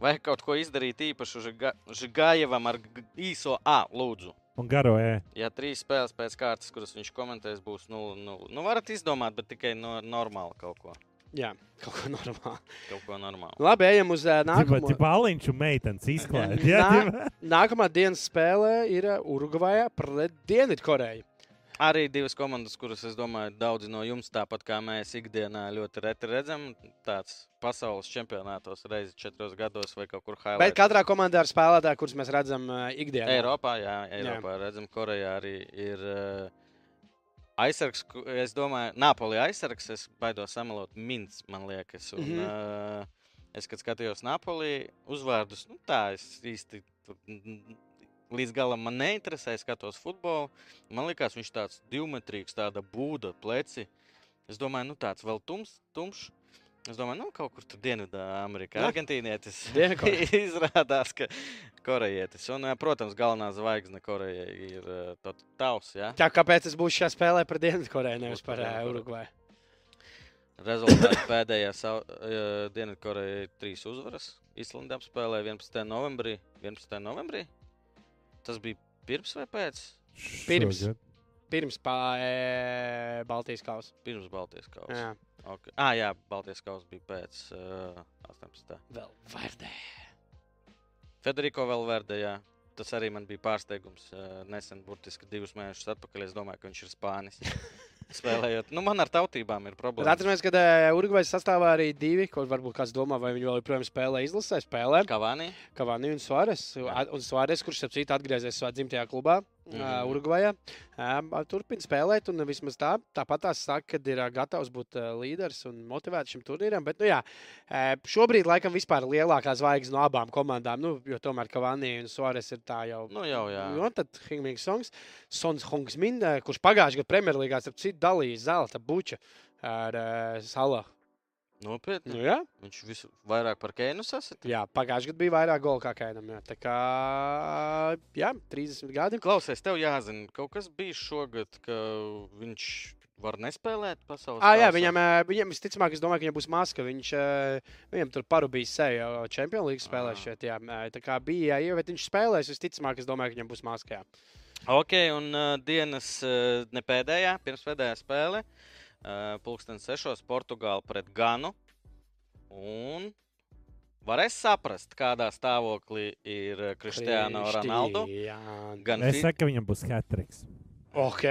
Vai kaut ko izdarīt īpašu Žiga- Žigajevam ar īso A, lūdzu? Un garo E. Ja trīs spēles pēc kārtas, kuras viņš komentēs, būs 0-0. Nu, varat izdomāt, bet tikai no normāli kaut ko. Jā, kaut ko normālu. Kaut ko normālu. Labi, ejam uz uh, Nākamā nākamo. baliņš un meitenes izklāja. Jā, Nā-. Nākamā dienas spēle ir Urugvajā pret Dienvidkoreju. Arī divas komandas, kuras, es domāju, daudzi no jums, tāpat kā mēs ikdienā ļoti reti redzam, tāds pasaules čempionātos reizes četros gados vai kaut kur Bet highlight. katrā komandā ir spēlētāji, kurus mēs redzam ikdienā. Eiropā, jā, Eiropā jā. redzam, Korejā arī ir aizsargs. Es domāju, Napoli aizsargs, es baidos samalot Mins, man liekas. Un, mm. -hmm. uh, es, kad skatījos Napoli uzvārdus, nu tā, es īsti tur, līdz galam man neinteresēja, skatos futbolu. Man liekas, viņš tāds divmetrīgs, tāda būda, pleci. Es domāju, nu tāds vēl tums, tumšs. Es domāju, nu kaut kur tur Dienvidā, Amerikā. Argentīnietis izrādās, ka korejietis. Un, eh, protams, galvenā zvaigzne Korejai ir to- tavs. Ja? Tā kāpēc es būšu šajā spēlē pret Dienvidkoreju, nevis par par uh. Urugvaju? Rezultāts pēdējā eh, Dienvidkorejai trīs uzvaras. Islanda apspēlēja 11. novembrī. 11. novembrī? Tas bija pirms vai pēc? Pirms. Šogad. Pirms pā, e, Baltijas kausa. Pirms Baltijas kausa. Jā, Okay. Ah, jā, Baltijas kausa bija pēc uh, 18. vēl Vardē. Federico Valverde, jā. Tas arī man bija pārsteigums. eh, Nesen, burtiski divus mēnešus atpakaļ. Es domāju, ka viņš ir spānis. Spēlējot. Nu, man ar tautībām ir problēma. atceramies, ka uh, Urugvajas sastāvā arī divi, kur varbūt kāds domā, vai viņi vēl joprojām spēlē izlasē. Spēlē Kavani. Kavani un Suāres. Un Suāres, kurš ap citu atgriezies savā dzimtajā klubā, mm. Urugvajā. Ā, Turpina spēlēt, un vismaz tā, tāpat tās saka, ka ir gatavs būt līderis un motivēts šim turnīram. Bet, nu, jā, šobrīd laikam vispār lielākā zvaigzne no abām komandām, nu, jo tomēr Kavani un Suāres ir tā jau. Nu, jau, jā. Nu, tad Hingmings Songs, Sons Hongs Min, ā, kurš pagājušajā gadā Premjerlīgā ap citu dalīja zelta buča ar uh, Salahu. Nopietni. Nu, jā, Viņš visu vairāk par Keinu sasita. jā pagājušajā gadā bija vairāk golu kā Kainam. Jā. Tā kā, jā, 30 gadi. Klausies, tev jāzina, kaut kas bija šogad, ka viņš var nespēlēt pasaules Ah, jā, viņam, viņam visticamāk, es domāju, ka viņam būs maska. Viņš, viņam tur parūpīs seju jau Champions League spēlē šeit. Jā, tā kā bija, jā, bet viņš spēlēs, visticamāk, es domāju, ka viņam būs maska. Jā. Ok, un uh, dienas uh, ne pēdējā, pirms pēdējā spēle. Uh, Pulkstenis 6. Portugāla pret Ganu. Un varēs saprast, kādā stāvoklī ir Cristiano Ronaldo. Gan Es saku, ka viņam būs hatriks. Ok.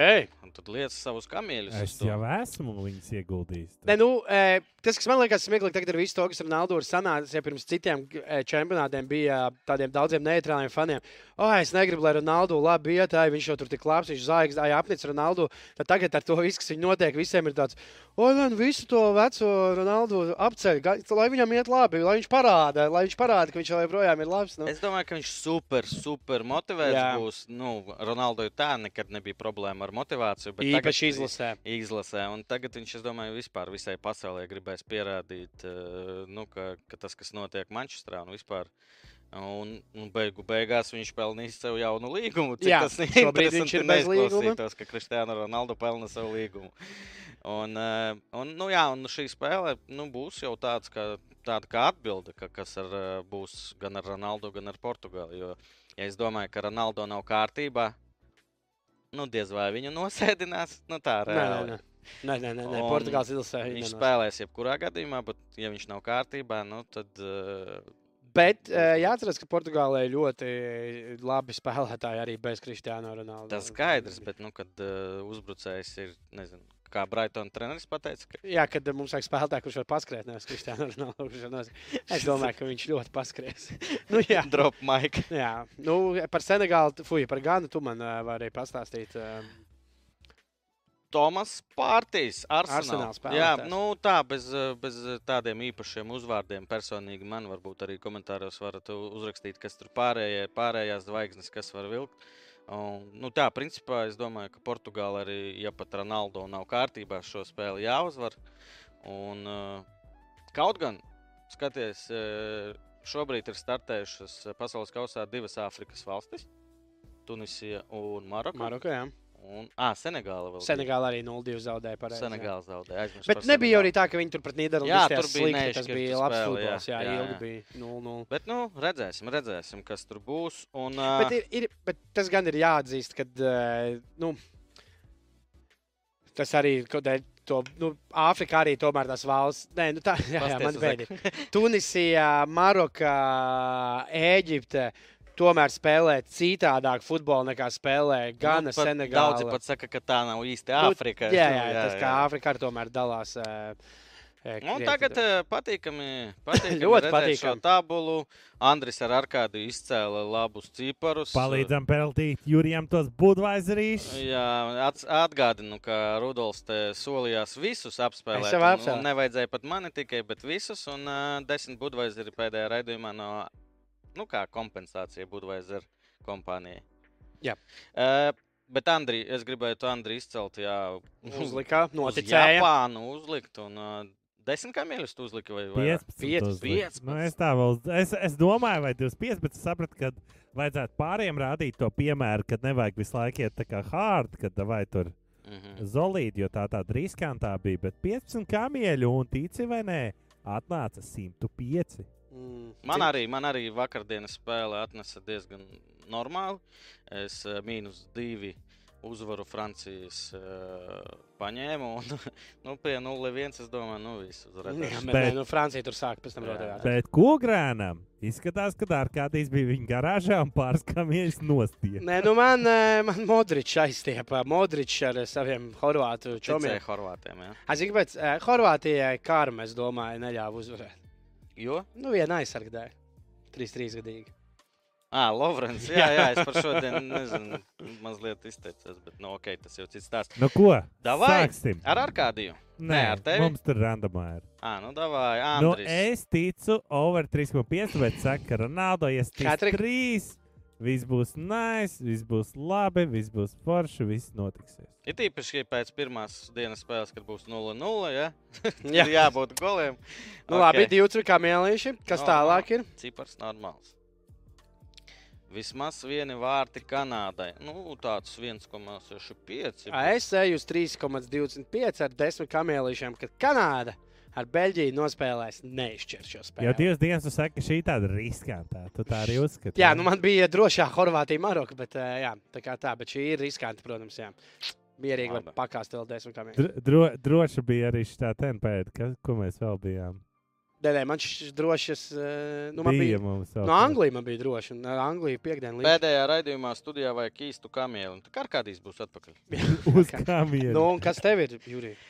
un tad lietas savus kamieļus. Es to. jau esmu viņus ieguldījis. Ne, nu, e, tas, kas man liekas smieklīgi, tagad ar visu to, kas Ronaldo ir sanācis, ja pirms citiem e, čempionātiem bija tādiem daudziem neitrāliem faniem. O, es negribu, lai Ronaldo labi iet, ai, viņš jau tur tik labs, viņš zāģis, ai, apnicis Ronaldo. Tad tagad ar to visu, kas viņam notiek, visiem ir tāds, oi, man visu to veco Ronaldo apceļ, lai viņam iet labi, lai viņš parāda, lai viņš parāda, ka viņš joprojām ir labs. Nu. Es domāju, ka viņš super, super motivēts Jā. būs. Nu, Ronaldo jau tā nekad nebija problēma ar motivāciju. bet tagad- Īpaši izlasē. izlasē. Un tagad viņš, es domāju, vispār visai pasaulē gribēs pierādīt, eh, nu, ka, ka tas, kas notiek Manchesterā un vispār. Un, un beigu beigās viņš pelnīs sev jaunu līgumu. Cik Jā, tas šobrīd viņš ir bez līguma. neizklausītos, ka Cristiano Ronaldo pelna savu līgumu. Un, eh, un, nu, jā, un šī spēle nu, būs jau tāds, kā, tāda kā atbilde, ka, kas ar, eh, būs gan ar Ronaldo, gan ar Portugāli. Jo, ja es domāju, ka Ronaldo nav kārtībā, nu, diez vai viņu nosēdinās. Nu, tā Nē, nē, reāli. nē. Nē, nē, nē, nē. Un Portugāls izlasē. Viņš nenos- spēlēs jebkurā gadījumā, bet, ja viņš nav kārtībā, nu, tad uh, Bet uh, jāatcerās, ka Portugālē ļoti labi spēlētāji arī bez Kristiāna Ronaldo. tas skaidrs. Bet, nu, kad uh, uzbrucējs ir, nezinu, kā Brighton treneris pateica, ka Jā, kad uh, mums vajag spēlētāju, kurš var paskriet, nevis Kristiāna nos- Es domāju, ka viņš ļoti paskries. nu, jā. drop Mike. jā, nu, par Senegālu, fuj, par Ganu tu man uh, vari pastāstīt. Uh, Tomas Pārtīs, Arsenāls. spēlētājs. Jā, nu tā, bez, bez tādiem īpašiem uzvārdiem personīgi man varbūt arī komentāros varat uzrakstīt, kas tur pārējie, pārējās zvaigznes, kas var vilkt. Un, nu tā, principā es domāju, ka Portugāla arī, ja pat Ronaldo nav kārtībā, šo spēli jāuzvar. Un, Kaut gan, skaties, šobrīd ir startējušas pasaules kausā divas Āfrikas valstis - Tunisija un Maroka. Maroka, jā. Un, à, Senegāla vēl. Senegāla arī 0-2 zaudēja. Pareizi, jā. Senegāla zaudēja. aizmirsu Bet nebija Senegālu. arī tā, ka viņi tur pret Nīderlandi bija slikti. Tas bija labs futbols. Jā, jā, jā, ilgi bija 0-0. Bet, nu, redzēsim, redzēsim, kas tur būs. Un, Bet, uh, ir, ir, bet tas gan ir jāatzīst, ka nu, tas arī ir kaut kādā. To, nu, Āfrikā arī tomēr tās valsts, nē, nu tā, jā, jā, man bēdi. Tunisija, Maroka, Ēģipte tomēr spēlē citādāk futbolu nekā spēlē Gana, nu, Senegāla. Daudzi pat saka, ka tā nav īsti Nu, Āfrika. Jā, jā, jā, tas kā Āfrikā arī tomēr dalās. Nu, tagad patīkami, patīkami Ļoti patīkami. šo tabulu. Andris ar Arkādu izcēla labus ciparus. Palīdzam peltīt Jurijam tos budvaizerīšus. Jā, atgādinu, ka Rudolfs te solījās visus apspēlēt. Es jau un- apspēlēju. Nevajadzēja pat mani tikai, bet visus. Un uh, desmit budvaizeri pēdējā raidījumā no, nu kā kompensācija budvaizeru kompānijai. Jā. Uh, bet Andri, es gribēju to Andri izcelt, jā. Uzlika, uz noticēja. Japānu uzlikt un uh, desmit kamieļus tu uzliki vai vairāk? 15. Piec- uzlikt. Nu, es, tā vēl, es, es domāju, vai 25, bet es sapratu, ka vajadzētu pāriem rādīt to piemēru, kad nevajag visu laiku iet tā kā hard, kad vai tur Mhm. zolīti, jo tā tāda riskantā bija. Bet 15 kamieļu un tici vai nē, atnāca 105. Mm, Man arī, man arī vakardienas spēle atnesa diezgan normāli. Es eh, mīnus divi uzvaru Francijas uh, paņēmu. Un, nu, pie 0-1 es domāju, nu viss Jā, uzredzēs. bet, Bet- nu, Francija tur sāk pēc tam Jā. rodēt. Bet kogrēnam izskatās, ka Arkādijs bija viņa garāžā un pāris kamieļus nostiepa. Nē, nu man, eh, man Modričs aizstiepa. Modričs ar saviem horvātu čomiem. Horvātiem. Ja? Es uh, Horvātijai karma, es domāju, neļāva uzvarēt. Jo? Nu, viena aizsargāja. 3-3 gadīgi. Ah, Lovrens. Jā, jā, es par šodien nezinu, mazliet izteicos, bet nu, ok, tas jau cits stāsts. Nu ko? Davai! Sāksim. Ar Arkādiju. Nē, Nē, ar tevi? Mums tur randomā ir. Ah, nu, davai, Nu, Andris. es ticu, over 3,5, bet saka, ka Ronaldo iestīs Katri- 3. Viss būs nice, viss būs labi, viss būs forši, viss notiksies. Ir tīpaši, ja pēc pirmās dienas spēles, kad būs 0-0, ja? Jā. ir jābūt goliem. Nu, okay. Labi, divi kā mēlīši. Kas Normāli. tālāk ir? Cipars normāls. Vismaz vieni vārti Kanādai. Nu, tāds 1,65. Ā, Es eju uz 3,25 ar 10 kamēlīšiem, kad Kanāda ar Beļģiju nospēlēs neizšķir šo spēli. Jau divas dienas tu saki, ka šī tāda riskantā. Tu tā arī uzskati. Jā, nu man bija drošā Horvātija, Maroka, bet ā, jā, tā kā tā, bet šī ir riskanti, protams, jā. Mierīgi var pakāst vēl 10 kamēlīšiem. Dro, dro, droši bija arī šī tenpēda, ka, ko mēs vēl bijām. Nē, nē, man šis drošs, ā, nu man bija bija. No Anglijas man bija droši, un ar Angliju piekdienu līdz. Pēdējā raidījumā studijā vajag īstu kamielu. Tā kā kādīs būs atpakaļ. Uz kamieļa. Nu, un kas tev ir, Jurija?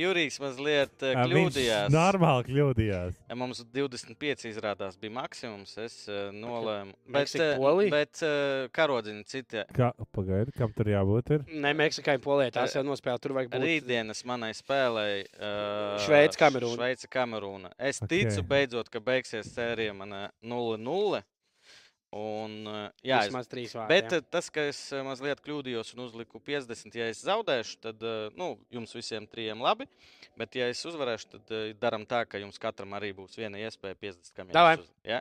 Jurijs mazliet e, Ā, viņš kļūdījās. Normāli kļūdījās. Mums 25 izrādās bija maksimums. Es e, nolēmu. Bet, Polija? bet e, karodziņi citi. Kā, pagaidi, kam tur jābūt? Ir? Nē, Meksikai Polijai tās jau nospēlē. Tur vajag būt. Rītdienas manai spēlēji. Uh, Šveice, Kamerūna. Šveice, Kamerūna. Es Ok. ticu, beidzot, ka beigsies sērija mana 0-0. Un, uh, jā, es, Vismaz trīs vārdi. bet jā. uh, tas, ka es uh, mazliet kļūdījos un uzliku 50, ja es zaudēšu, tad nu, jums visiem trijiem labi. Bet, ja es uzvarēšu, tad darām tā, ka jums katram arī būs viena iespēja 50 Davai. kamieļus. uz- Ja?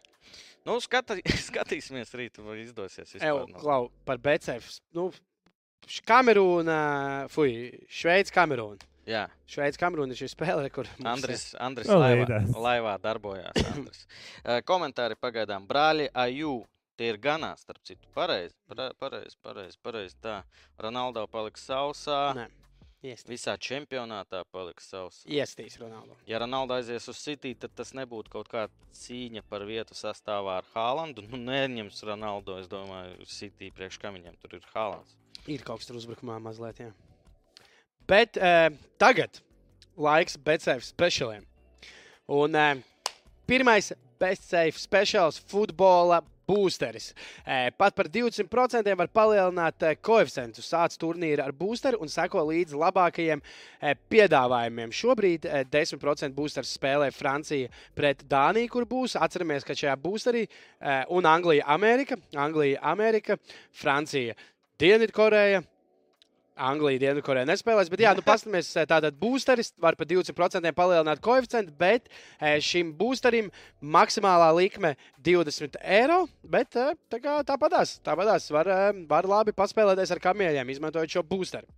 Nu, skata, skatīsimies rīt, vai izdosies. Vispār nav. klau, par BCF. Nu, Kamerūna, fuj, Šveice, Kamerūna. Jā, Šveice, Kamerūna ir šī spēle, kur Andris, Andris Nu, laivā, laivā darbojās. Andris. Eh, Komentāri pagaidām. Brāļi, Aju. Tie ir ganā, starp citu. Pareizi, pareizi, pareizi. pareizi. Tā. Ronaldo paliks sausā. Nē, iestīs. Visā čempionātā paliks sausā. Iestīs Ronaldo. Ja Ronaldo aizies uz City, tad tas nebūtu kaut kāda cīņa par vietu sastāvā ar Haalandu. Nu, neņems Ronaldo, es domāju, City priekš kam viņam tur ir Haalands. Ir kaut kas tur uzbrukumā mazliet, jā. Bet uh, tagad laiks BCF speciāliem. Un uh, pirmais BCF speciāls futbola boosteris. Pat par 200% var palielināt koeficientu. Sāc turnīru ar boosteru un seko līdzi labākajiem piedāvājumiem. Šobrīd eh, 10% boosters spēlē Francija pret Dāniju, kur būs. Atceramies, ka šajā boosterī un Anglija, Amerika, Anglija, Amerika, Francija, Dienvidkoreja. Anglija, Dienvidkoreja nespēlēs. Bet, jā, nu, paskatāmies, tātad boosteris var par 20% palielināt koeficientu, bet eh, šim boosterim maksimālā likme 20 eiro. Bet eh, tā kā tāpatās, tāpatās var, eh, var labi paspēlēties ar kamieļiem, izmantojot šo boosteru.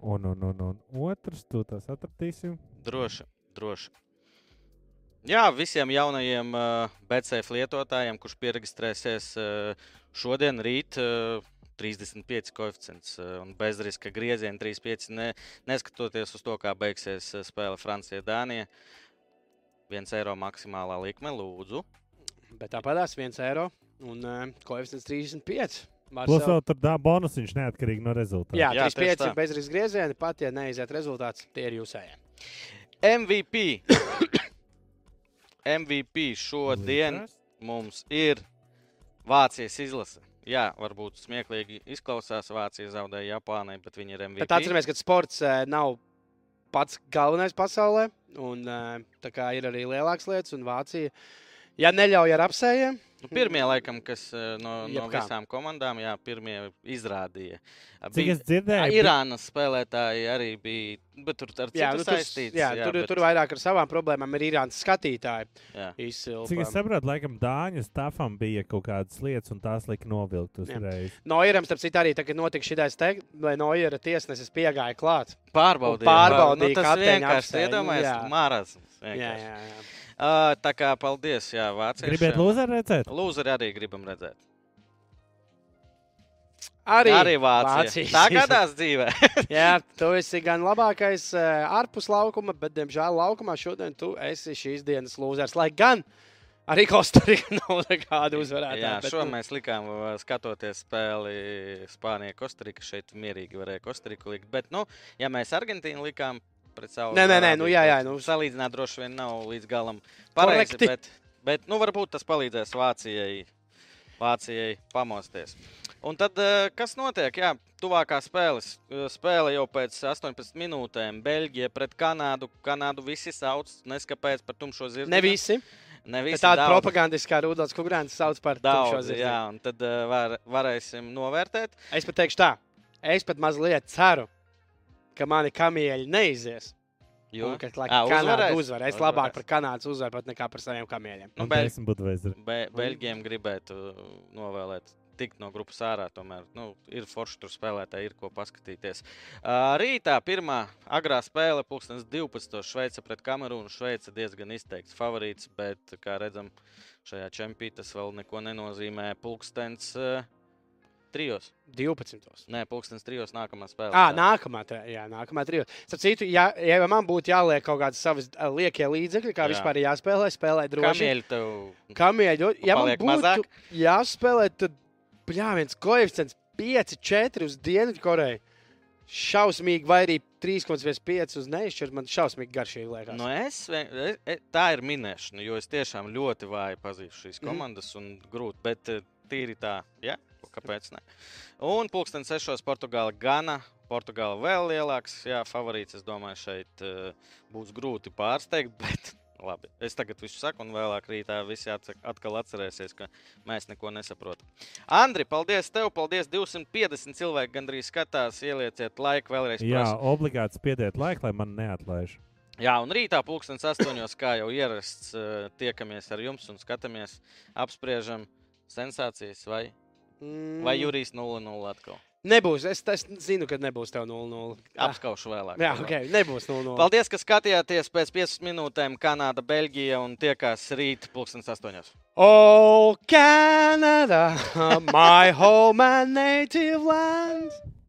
Un, un, un, un otrs, tu tas atradīsi. Droši, droši. Jā, visiem jaunajiem uh, BCF lietotājiem, kurš pierakstēsies uh, šodien, rīt, uh, 35 koeficients uh, un bezriska grieziena 35. Ne, neskatoties uz to, kā beigsies uh, spēle Francija-Dānija. 1 eiro maksimālā likme, lūdzu. Bet tāpatās 1 eiro un uh, koeficients 35. Var Plus vēl tur dā bonusiņš neatkarīgi no rezultātu. Jā, Jā, 35 tieši tā. ir bezriska griezieni. Pat, ja neiziet rezultāts, tie ir jūsējie. MVP. MVP šodien mums ir Vācijas izlase. Jā, varbūt smieklīgi izklausās. Vācija zaudēja Japānai, bet viņi ir MVP. Bet atcerieties, ka sports eh, nav pats galvenais pasaulē. Un, eh, tā kā ir arī lielākas lietas, un Vācija, ja neļauj ar apsējiem, Nu, pirmie, laikam, kas eh, no, no Jebkā. visām komandām, jā, pirmie izrādīja. Cik es dzirdēju, Irānas spēlētāji arī bija, bet tur ar jā, nu, saistīts. jā, tur, bet, tur vairāk ar savām problēmām ir Irānas skatītāji. jā. Izsilpa. Cik es saprotu, laikam Dāņu stāvam bija kaut kādas lietas, un tās lika novilkt Jā. uzreiz. Noiram, starp citu, arī tagad notika šī teikt, lai Noira tiesnesis piegāja klāt. Pārbaudīja, pārbaudīja nu, tas vienkārši iedomājies, jā. marasms. Jā, vienkārši. jā, jā. Uh, tā kā paldies, jā, vāciešiem. Gribētu lūzeru redzēt? Lūzeri arī gribam redzēt. Arī, Arī Vācija. Vācijas Tā gadās dzīvē. Jā, tu esi gan labākais uh, ārpus laukuma, bet, diemžēl, laukumā šodien tu esi šīs dienas lūzers. Lai gan arī Kostarika nav nekāda uzvarētāja. Jā, bet, šo nu, mēs likām, skatoties spēli Spānijā, Kostarika. Šeit mierīgi varēja Kostariku likt. Bet, nu, ja mēs Argentīnu likām pret savu. Nē, nē, nē, nu, jā, jā, nu. Salīdzināt droši vien nav līdz galam pareizi. Korekti. Bet, bet, nu, varbūt tas palīdzēs Vācijai, Vācijai pamosties. Un tad, uh, kas notiek? Jā, tuvākā spēles. uh, Spēle jau pēc 18 minūtēm. Beļģija pret Kanādu. Kanādu visi sauc, neskapēc par tumšo zirgu. Ne visi. Ne visi tāda daudz. propagandiskā Rudolf Kungrāns sauc par tumšo Daudz, zirdziņu. jā, un tad uh, var, varēsim novērtēt. Es pat teikšu tā, es pat mazliet ceru, ka mani kamieļi neizies. Jo, Un, ka, lai Ā, Kanāda uzvarēs? uzvar. Es Uzvarēs. labāk par Kanādas uzvaru pat nekā par saviem kamieļiem. nu, Beļ, be, Beļģiem gribētu novēlēt. Tikt no grupas ārā, tomēr nu, ir forši tur spēlētāji, ir ko paskatīties. Uh, rītā pirmā agrā spēle, 2012. Šveice pret Kamerūnu. Šveice diezgan izteikts favorīts, bet, kā redzam, šajā čempionātā tas vēl neko nenozīmē. Pulkstenis uh, trijos. 12. Nē, pulkstenis trijos nākamā spēlē. À, nākamā, jā, nākamā trijos. Starp citu, ja, ja man būtu jāliek kaut kādas savas liekie līdzekļi, kā Jā. vispār jāspēlē, spēlē droši. Kamieļi tev Kamieļu, ja man būtu mazāk? jāspēlē, tad, jā, viens koeficients 5, 4 uz Dienvidkoreju. Šausmīgi, vai arī 3,5 uz neizšķirt. Man šausmīgi garšīgi liekas. Nu es, vien- e- e- tā ir minēšana, jo es tiešām ļoti vāji pazīstu šīs Mhm. komandas un grūti. Bet eh, tīri tā, ja? Kāpēc ne? Un pulksten sešos Portugāla gana. Portugāla vēl lielāks jā, favorīts. Es domāju, šeit uh, būs grūti pārsteigt. Bet labi, es tagad visu saku, un vēlāk rītā visi atkal atcerēsies, ka mēs neko nesaprotam. Andri, paldies tev! Paldies! 250 cilvēki gandrīz skatās. Ielieciet laiku vēlreiz. Jā, prasu. obligāti spiediet laiku, lai man neatlaiž. Jā, un rītā pulkstenis astoņos, kā jau ierasts, eh, tiekamies ar jums un skatāmies, apspriežam sensācijas vai, Mm, vai Jurijs 0-0 atkal. Nebūs. Es, es zinu, ka nebūs tev 0-0. Ah, Apskaušu vēlāk. Jā, ok. Nebūs 0-0. Paldies, ka skatījāties pēc 5 minūtēm Kanāda, Beļģija un tiekās rīt pulkstenis astoņos. Oh, Canada, my home and native land.